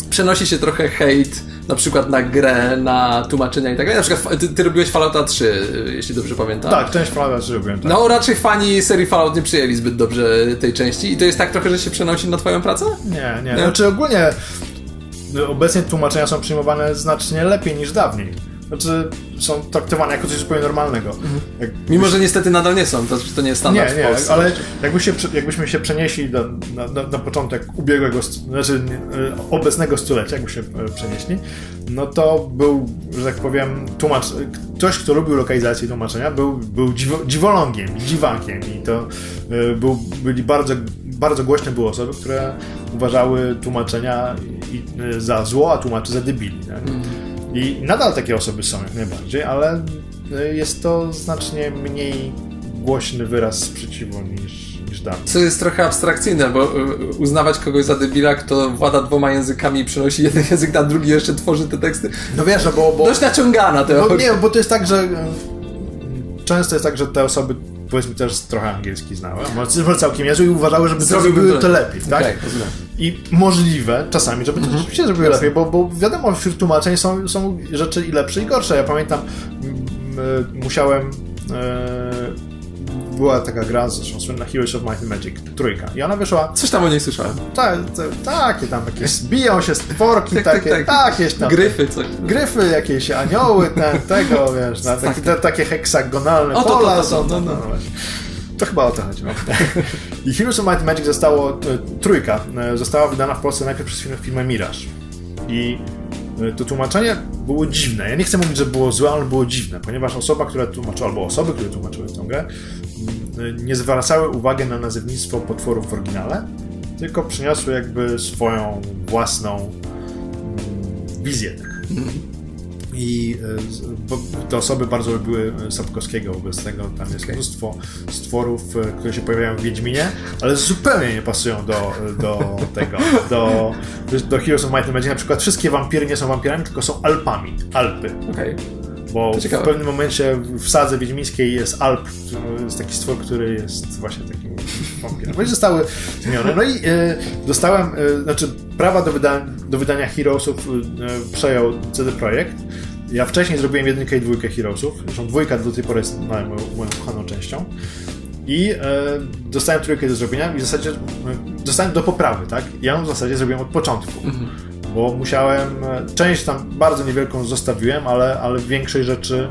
Przenosi się trochę hejt na przykład na grę, na tłumaczenia i tak dalej. Na przykład ty, ty robiłeś Fallouta 3, y, jeśli dobrze pamiętam. Tak, część Fallouta zrobiłem, tak. No raczej fani serii Fallout nie przyjęli zbyt dobrze tej części i to jest tak trochę, że się przenosi na twoją pracę? Nie, nie. Znaczy ogólnie no, obecnie tłumaczenia są przyjmowane znacznie lepiej niż dawniej. Znaczy są traktowane jako coś zupełnie normalnego. Jak Mimo, że niestety nadal nie są, to, to nie jest standard Nie, nie, Polsce. ale jakby się, jakbyśmy się przenieśli do, na, na, na początek ubiegłego, znaczy e, obecnego stulecia, jakby się e, przenieśli, no to był, że tak powiem, tłumacz, ktoś, kto lubił lokalizację tłumaczenia, był, był dziwo, dziwolągiem, dziwakiem i to e, był, byli bardzo, bardzo głośne były osoby, które uważały tłumaczenia i, i, za zło, a tłumaczy za debili. Tak? I nadal takie osoby są jak najbardziej, ale y, jest to znacznie mniej głośny wyraz sprzeciwu niż, niż dawniej. Co jest trochę abstrakcyjne, bo y, uznawać kogoś za debila, kto włada dwoma językami i przenosi jeden język na drugi, jeszcze tworzy te teksty. No wiesz, no bo, bo, Dość naciągana bo teoria. nie, bo to jest tak, że y, często jest tak, że te osoby powiedzmy też trochę angielski znały, a może całkiem niezły i uważały, żeby zrobiły to to lepiej, tak? Rozumiem. I możliwe czasami, żeby to rzeczywiście zrobiły lepiej, bo, bo wiadomo, wśród tłumaczeń są, są rzeczy i lepsze i gorsze. Ja pamiętam, musiałem. y, była taka gra, zresztą słynna Heroes of Might and Magic, trójka. I ona wyszła, Coś tam o niej słyszałem. ta, ta, takie tam jakieś, biją się stworki, Tak, tak, takie, tak. jakieś tam. Gryfy, coś. Gryfy, jakieś anioły, ten, tego, wiesz, na, takie, te, takie heksagonalne O, to, to, to, są. no, no. właśnie. To chyba o to chodziło. I Heroes of Might and Magic zostało, e, trójka, e, została wydana w Polsce najpierw przez firmę, Mirage. I to tłumaczenie było dziwne. Ja nie chcę mówić, że było złe, ale było dziwne, ponieważ osoba, która tłumaczyła, albo osoby, które tłumaczyły tę grę, m, e, nie zwracały uwagi na nazewnictwo potworów w oryginale, tylko przyniosły jakby swoją własną mm, wizję tego. I e, te osoby bardzo lubiły e, Sapkowskiego wobec tego. Tam jest mnóstwo stworów, e, które się pojawiają w Wiedźminie, ale zupełnie nie pasują do, do tego, do, do Heroes of Might and Magic. Na przykład wszystkie wampiry nie są wampirami, tylko są Alpami. Alpy. Okej. Bo w pewnym momencie w sadze wiedźmińskiej jest Alp, jest taki stwór, który jest właśnie takim wampirem. No i zostały zmienione. No i e, dostałem, e, znaczy prawa do, wyda do wydania Heroesów e, przejął CD Projekt. Ja wcześniej zrobiłem jedynkę i dwójkę Heroesów. Zresztą dwójka do tej pory jest moją, moją kochaną częścią. I e, dostałem trójkę do zrobienia i w zasadzie e, dostałem do poprawy, tak? Ja ją w zasadzie zrobiłem od początku. bo musiałem, e, część tam bardzo niewielką zostawiłem, ale, ale większej rzeczy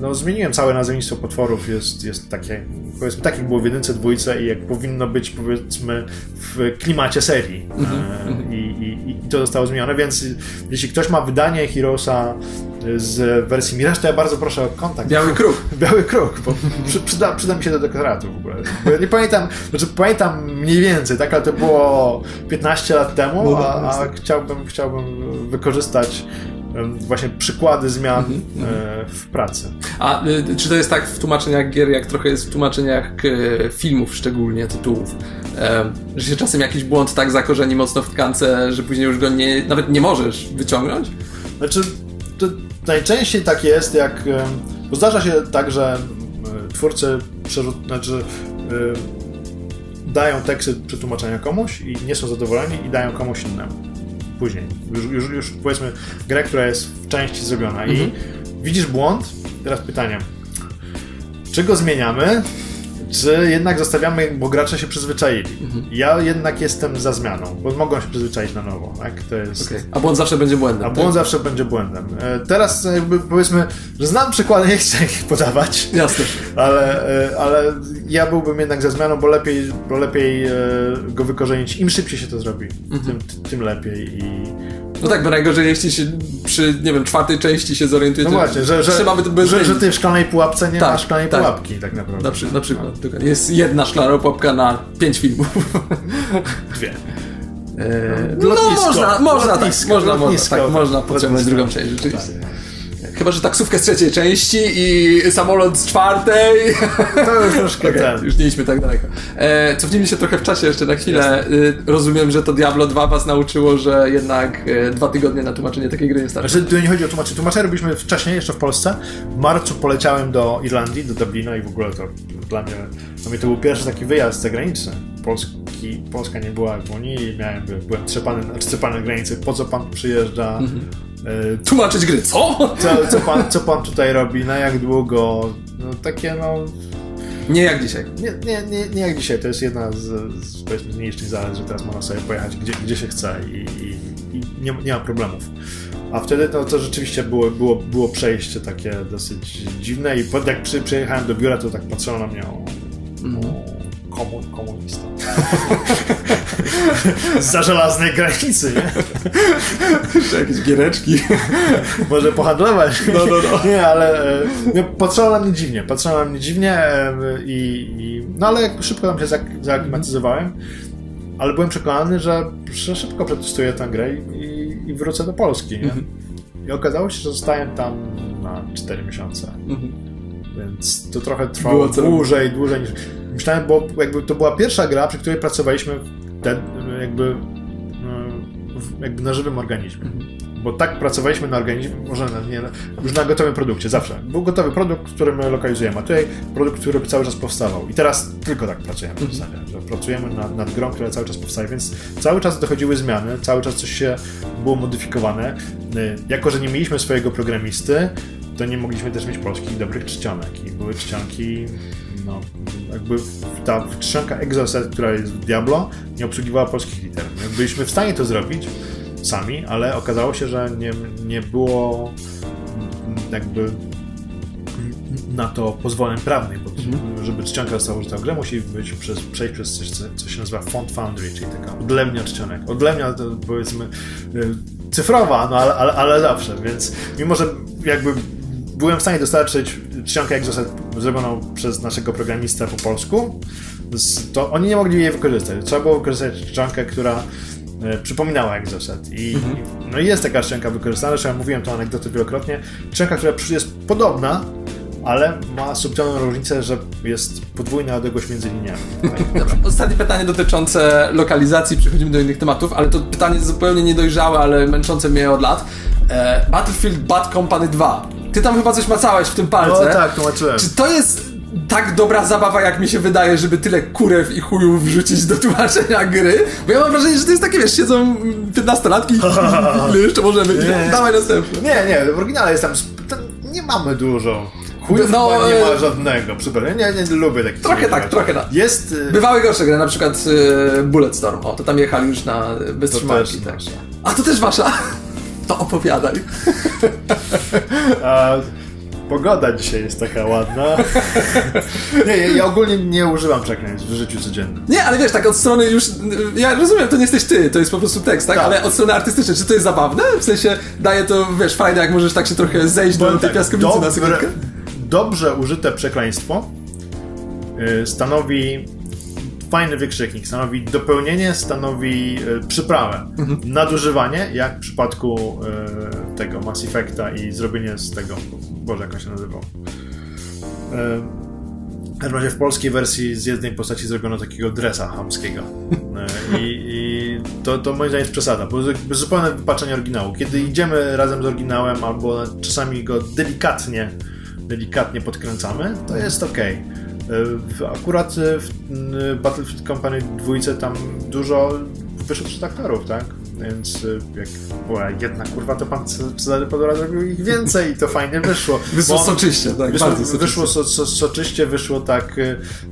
no, zmieniłem całe nazewnictwo potworów, jest, jest takie, powiedzmy, tak jak było w jedynce, dwójce i jak powinno być, powiedzmy, w klimacie serii. E, I, i, I to zostało zmienione, więc jeśli ktoś ma wydanie Heroesa z wersji Mirage, to ja bardzo proszę o kontakt. Biały kruk. Biały kruk, bo przy, przyda, przyda mi się do doktoratu w ogóle. Bo ja nie pamiętam, znaczy pamiętam mniej więcej, tak, ale to było 15 lat temu, No, a, no, a chciałbym, chciałbym wykorzystać właśnie przykłady zmian Mhm, e, w pracy. A y, czy to jest tak w tłumaczeniach gier, jak trochę jest w tłumaczeniach y, filmów, szczególnie tytułów? że się czasem jakiś błąd tak zakorzeni mocno w tkance, że później już go nie, nawet nie możesz wyciągnąć? Znaczy, to najczęściej tak jest, jak. Bo zdarza się tak, że twórcy przerzut, znaczy, dają teksty przetłumaczenia komuś i nie są zadowoleni i dają komuś innemu. Później. Już, już, już powiedzmy grę, która jest w części zrobiona i widzisz błąd. Teraz pytanie. Czy go zmieniamy? Czy jednak zostawiamy, bo gracze się przyzwyczaili? Ja jednak jestem za zmianą, bo mogą się przyzwyczaić na nowo, tak? To jest... Okay. A błąd zawsze będzie błędem. A błąd zawsze będzie błędem. E, Teraz jakby powiedzmy, że znam przykłady, nie chcę ich podawać, Jasne. ale, e, ale ja byłbym jednak za zmianą, bo lepiej, bo lepiej e, go wykorzenić. Im szybciej się to zrobi, tym, tym lepiej. I... No tak, bo najgorzej jeśli się przy, nie wiem, czwartej części się zorientujecie. No właśnie, że, że, że, że ty w szklanej pułapce nie Tak, ma szklanej tak. pułapki tak naprawdę. Na, przy, na przykład. Dokładnie. Jest jedna szklana popka na pięć filmów. Dwie. Eee, No, no, lotnisko, można, można tak, lotnisko, można, można, lotnisko, tak, można podciągnąć lotnisko. drugą część, rzeczywiście. Chyba, że taksówkę z trzeciej części i samolot z czwartej. To już troszkę Okej, ten. już nie idźmy tak daleko. E, cofnijmy się trochę w czasie jeszcze na chwilę. Y, rozumiem, że to Diablo 2 was nauczyło, że jednak e, dwa tygodnie na tłumaczenie takiej gry nie starczy. Znaczy, tu nie chodzi o tłumaczenie. Tłumaczenie robiliśmy wcześniej, jeszcze w Polsce. W marcu poleciałem do Irlandii, do Dublina i w ogóle to dla mnie, dla mnie to był pierwszy taki wyjazd zagraniczny. Polski, Polska nie była w Unii, miałem, byłem trzepany, znaczy trzepany na granicy. Po co pan przyjeżdża? E, Tłumaczyć gry, co? Co, co, pan, co pan tutaj robi? Na jak długo? No takie no... Nie jak dzisiaj. Nie, nie, nie, nie jak dzisiaj. To jest jedna z, z powiedzmy z mniejszych zalet, że teraz można sobie pojechać gdzie, gdzie się chce i, i, i nie, nie ma problemów. A wtedy no, to rzeczywiście było, było, było przejście takie dosyć dziwne i po- jak przy, przyjechałem do biura, to tak patrzono na mnie o, o komu, komunista. Za żelaznej granicy, nie? Jakieś giereczki. Może pohandlować. No, no, no. Nie, ale e, nie, patrzono na mnie dziwnie. Patrzono na mnie dziwnie e, i, i no ale szybko tam się zaaklimatyzowałem. Ale byłem przekonany, że, szybko przetestuję tę grę i, i wrócę do Polski. Nie? I okazało się, że zostałem tam na 4 miesiące. Więc to trochę trwało dłużej, dłużej niż myślałem, bo jakby to była pierwsza gra, przy której pracowaliśmy ten, jakby, w- jakby na żywym organizmie. Bo tak pracowaliśmy na organizmie, może na, nie, już na gotowym produkcie, zawsze. Był gotowy produkt, który my lokalizujemy, a tutaj produkt, który cały czas powstawał. I teraz tylko tak pracujemy w zasadzie, że pracujemy nad, nad grą, która cały czas powstaje, więc cały czas dochodziły zmiany, cały czas coś się było modyfikowane. Y, Jako, że nie mieliśmy swojego programisty, to nie mogliśmy też mieć polskich dobrych czcionek. I były czcionki, no, jakby ta czcionka Exoset, która jest w Diablo, nie obsługiwała polskich liter. My byliśmy w stanie to zrobić sami, ale okazało się, że nie, nie było jakby na to pozwoleń prawnych, bo żeby czcionka została użyta w grze, musi być przez, przejść przez coś, co, co się nazywa Font Foundry, czyli taka odlewnia czcionek. Odlewnia to powiedzmy y, cyfrowa, no ale, ale, ale zawsze, więc mimo, że jakby byłem w stanie dostarczyć czcionkę Exoset zrobioną przez naszego programistę po polsku, to oni nie mogli jej wykorzystać. Trzeba było wykorzystać czcionkę, która e, przypominała Exoset. I, No i jest taka szczęka wykorzystana, zresztą ja mówiłem tę anegdotę wielokrotnie. Szczęka, która jest podobna, ale ma subtelną różnicę, że jest podwójna odległość między liniami. Ostatnie pytanie dotyczące lokalizacji, przechodzimy do innych tematów, ale to pytanie zupełnie niedojrzałe, ale męczące mnie od lat. E, Battlefield Bad Company 2. Ty tam chyba coś macałeś w tym palce. No tak, tłumaczyłem. Czy to jest tak dobra zabawa, jak mi się wydaje, żeby tyle kurew i chujów wrzucić do tłumaczenia gry? Bo ja mam wrażenie, że to jest takie, wiesz, siedzą 15-latki ile jeszcze możemy? Nie. Dawaj następny. Nie, nie, w oryginale jest tam... Nie mamy dużo Chujów No, nie e, ma żadnego, przepraszam. Nie, nie, lubię takich Trochę tak, trochę tak. Jest... y, Bywały gorsze gry, na przykład y, Bulletstorm. O, to tam jechali już na bez trzymanki. Tak. A to też wasza? To opowiadaj. A, pogoda dzisiaj jest taka ładna. nie, ja, ja ogólnie nie używam przekleństw w życiu codziennym. Nie, ale wiesz, tak od strony już. Ja rozumiem, to nie jesteś ty, to jest po prostu tekst, tak? Tak. Ale od strony artystycznej, czy to jest zabawne? W sensie daje to, wiesz, fajne, jak możesz tak się trochę zejść do Powiem tej tak, piaskownicy na sekundkę? Dobrze użyte przekleństwo y, stanowi fajny wykrzyknik, stanowi dopełnienie, stanowi y, przyprawę. Mhm. Nadużywanie, jak w przypadku y, tego Mass Effecta i zrobienie z tego, Boże, jak on się nazywał. Y, w każdym razie w polskiej wersji z jednej postaci zrobiono takiego dresa hamskiego. I, i to, to moim zdaniem jest przesada, bo zupełne wypaczenie oryginału. Kiedy idziemy razem z oryginałem, albo czasami go delikatnie, delikatnie podkręcamy, to jest ok. Akurat y, w Battlefield Company 2 tam dużo wyszło z aktorów, tak? Więc y, jak była jedna kurwa, to pan Cezary Podora zrobił ich więcej i to fajnie wyszło. Wyszło on- soczyście, tak, Wyszło, bardzo soczyście. wyszło so, so, soczyście, wyszło tak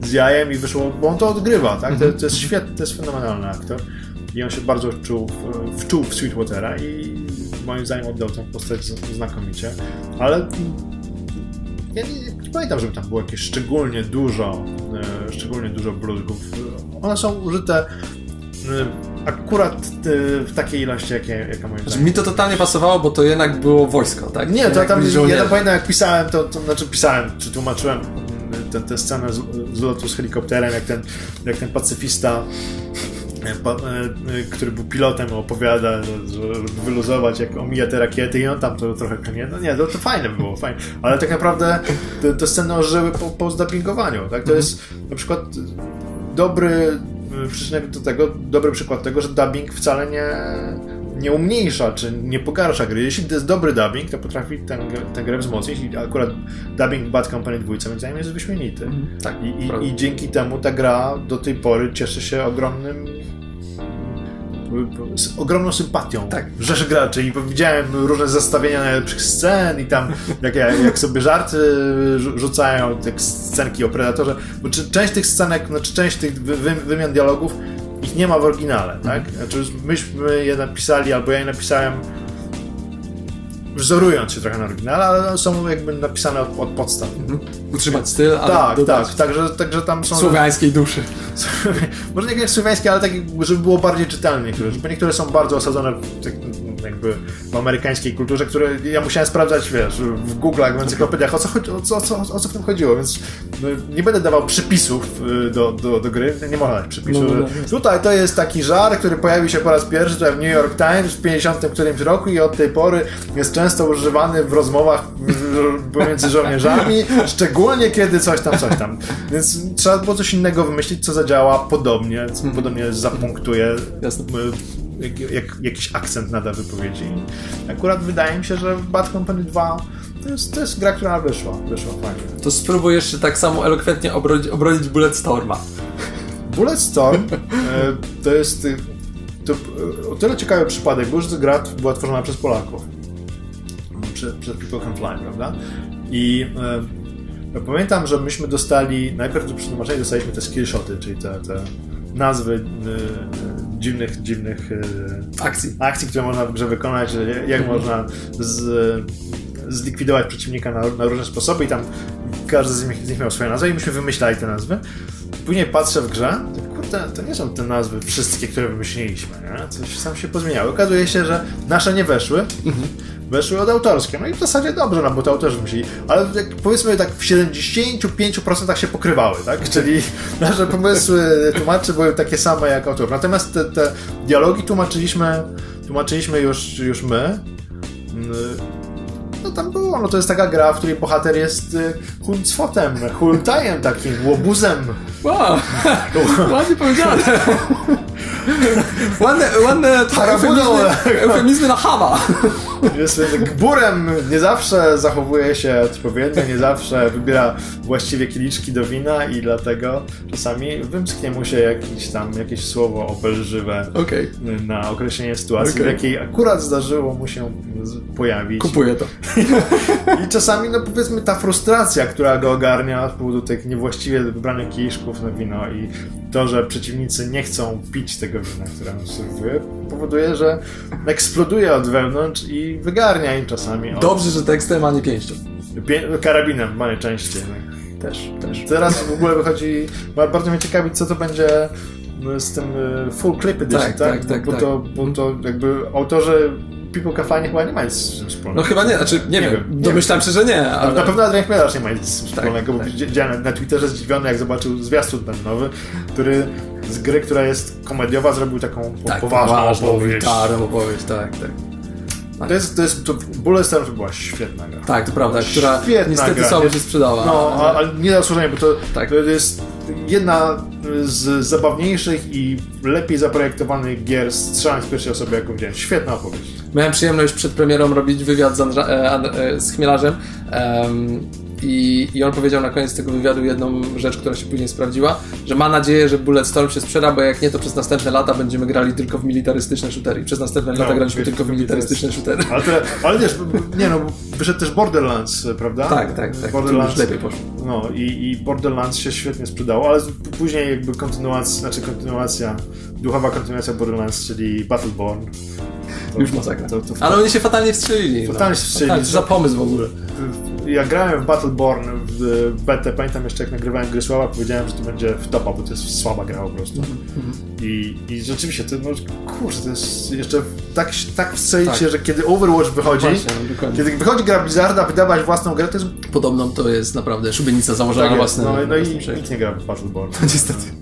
z jajem i wyszło, bo on to odgrywa, tak? Mhm. To, to jest świetny, to jest fenomenalny aktor. I on się bardzo wczuł w, wczuł w Sweetwatera i moim zdaniem oddał tę postać znakomicie. Ale mm, ja nie, nie, pamiętam, żeby tam było jakieś szczególnie dużo, e, szczególnie dużo bluzgów. One są użyte e, akurat e, w takiej ilości, jakie, jaka moim Znaczy, mi to totalnie pasowało, bo to jednak było wojsko, tak? Nie, to Jak tam ja tam pamiętam jak pisałem, to, to znaczy pisałem, czy tłumaczyłem tę, tę scenę z, z lotu z helikopterem, jak ten, jak ten pacyfista, e, e, e, który był pilotem, opowiada, że, że żeby wyluzować, jak omija te rakiety i on tam to trochę klnie. No nie, to, to fajne było, fajne. Ale tak naprawdę te, te sceny ożyły po, po zdubbingowaniu, tak? To jest na przykład dobry przyczynek do tego, dobry przykład tego, że dubbing wcale nie, nie umniejsza, czy nie pogarsza gry. Jeśli to jest dobry dubbing, to potrafi tę, tę grę wzmocnić i akurat dubbing Bad Company 2 moim zdaniem jest wyśmienity. Tak, I, i. I dzięki temu ta gra do tej pory cieszy się ogromnym z ogromną sympatią Tak. rzeszy graczy i widziałem różne zestawienia najlepszych scen i tam jak, jak sobie żarty rzu- rzucają te scenki o Predatorze, bo czy, część tych scenek, znaczy część tych wy, wy, wymian dialogów ich nie ma w oryginale, tak? Znaczy myśmy je napisali, albo ja je napisałem wzorując się trochę na oryginale, ale są jakby napisane od, od podstaw. Utrzymać styl, ale Tak, dodać tak, także, także tam są... słowiańskiej duszy. Może niekoniecznie słowiańskie, ale tak, żeby było bardziej czytelne niektóre, bo niektóre są bardzo osadzone w, tak, jakby w amerykańskiej kulturze, które ja musiałem sprawdzać, wiesz, w Google'ach, w encyklopediach, o co, chodzi, o, co, o, co, o co w tym chodziło, więc no, nie będę dawał przypisów y, do, do, do gry, nie można dać przypisu. No, no, no. Tutaj to jest taki żar, który pojawił się po raz pierwszy w New York Times w 50 którymś roku i od tej pory jest często używany w rozmowach y, pomiędzy żołnierzami, szczególnie kiedy coś tam, coś tam. Więc trzeba było coś innego wymyślić, co zadziała podobnie, co podobnie zapunktuje Jasne. Jak, jak, jakiś akcent nada wypowiedzi. Akurat wydaje mi się, że Bad Company 2 to jest, to jest gra, która wyszła, wyszła fajnie. To spróbuj jeszcze tak samo elokwentnie obronić, obronić Bulletstorma. Bulletstorm e, to jest y, to, e, o tyle ciekawy przypadek, że ta gra była tworzona przez Polaków. Przez, przez People Can Fly, prawda? I e, ja pamiętam, że myśmy dostali, najpierw do przetłumaczenia dostaliśmy te skillshoty, czyli te, te nazwy e, dziwnych, dziwnych e, Akcji. akcji, które można w grze wykonać, jak można z, zlikwidować przeciwnika na, na różne sposoby i tam każdy z nich, z nich miał swoje nazwy i myśmy wymyślali te nazwy. Później patrzę w grze, to kurde, to nie są te nazwy wszystkie, które wymyśliliśmy, nie? Coś tam się pozmieniało. Okazuje się, że nasze nie weszły, weszły od autorskie. No i w zasadzie dobrze, no bo to autorzy myśleli, ale jak powiedzmy tak w 75% się pokrywały, tak? Czyli nasze pomysły tłumaczy były takie same jak autor. Natomiast te, te dialogi tłumaczyliśmy, tłumaczyliśmy już, już my. Mm, No tam było, no to jest taka gra, w której bohater jest y, Huncfotem, hultajem takim, łobuzem. Wow, ładnie powiedziane. Ładne, ładne eufemizmy, eufemizmy na chama. Jest gburem, nie zawsze zachowuje się odpowiednio, nie zawsze wybiera właściwie kieliczki do wina i dlatego czasami wymsknie mu się jakiś tam, jakieś słowo obelżywe Okej, na określenie sytuacji, Okej. w jakiej akurat zdarzyło mu się pojawić. kupuję to. I czasami, no powiedzmy, ta frustracja, która go ogarnia z powodu tych niewłaściwie wybranych kieliszków na wino i to, że przeciwnicy nie chcą pić tego wina, które on serwuje, powoduje, że eksploduje od wewnątrz i wygarnia im czasami. od- Dobrze, że tekstem, a nie pięścią. Pię- karabinem najczęściej. Też, też. Teraz w ogóle wychodzi, ba- bardzo mnie ciekawi, co to będzie no, z tym y, full clip edition, Tak, tak? tak, tak, bo, tak. To, bo to jakby autorzy People Cafanie chyba nie mają nic wspólnego. No chyba nie, znaczy nie, Nie wiem, wiem, nie domyślam się, że nie, Ale... ale... Na pewno Adrian Chmielarz nie ma nic Tak, wspólnego, bo tak. widziałem na, Twitterze zdziwiony, jak zobaczył zwiastun ten nowy, który z gry, która jest komediowa, zrobił taką tak, poważną opowieść. Tak, opowieść, tak, tak. To jest, to jest, to Bulletstorm to była świetna gra. Tak, to prawda, która Świetna niestety gra. słabo się sprzedała. No, a- ale nie na służenie, bo to, Tak. to jest jedna z zabawniejszych i lepiej zaprojektowanych gier strzelania z pierwszej osoby, jaką widziałem. Świetna opowieść. Miałem przyjemność przed premierą robić wywiad z, Andrza, e, e, z Chmielarzem em, i, i on powiedział na koniec tego wywiadu jedną rzecz, która się później sprawdziła, że ma nadzieję, że Bulletstorm się sprzeda, bo jak nie, to przez następne lata będziemy grali tylko w militarystyczne shootery. Przez następne No, lata graliśmy tylko w to mi militarystyczne shootery. Ale, to, ale wiesz, nie no, wyszedł też Borderlands, prawda? Tak, tak, tak. To Borderlands, już lepiej poszło. No i, i Borderlands się świetnie sprzedało, ale później jakby kontynuacja, znaczy kontynuacja, duchowa kontynuacja Borderlands, czyli Battleborn. To, Już masakra. To, to, Ale oni się fatalnie wstrzelili. Fatalnie się wstrzelili. Fatalnie, za pomysł w ogóle. Ja grałem w Battleborn w betę, pamiętam jeszcze jak nagrywałem gry słaba, powiedziałem, że to będzie w topa, bo to jest słaba gra po prostu. Mhm, I, I rzeczywiście, to, no, kurczę, to jest jeszcze tak, tak wstrzelić Tak. się, że kiedy Overwatch wychodzi, Właśnie, no, dokładnie. kiedy wychodzi gra Blizzarda, wydawać własną grę, to jest Podobno to jest naprawdę szubienica założona tak własne no, no i nikt nie gra w Battleborn. Niestety.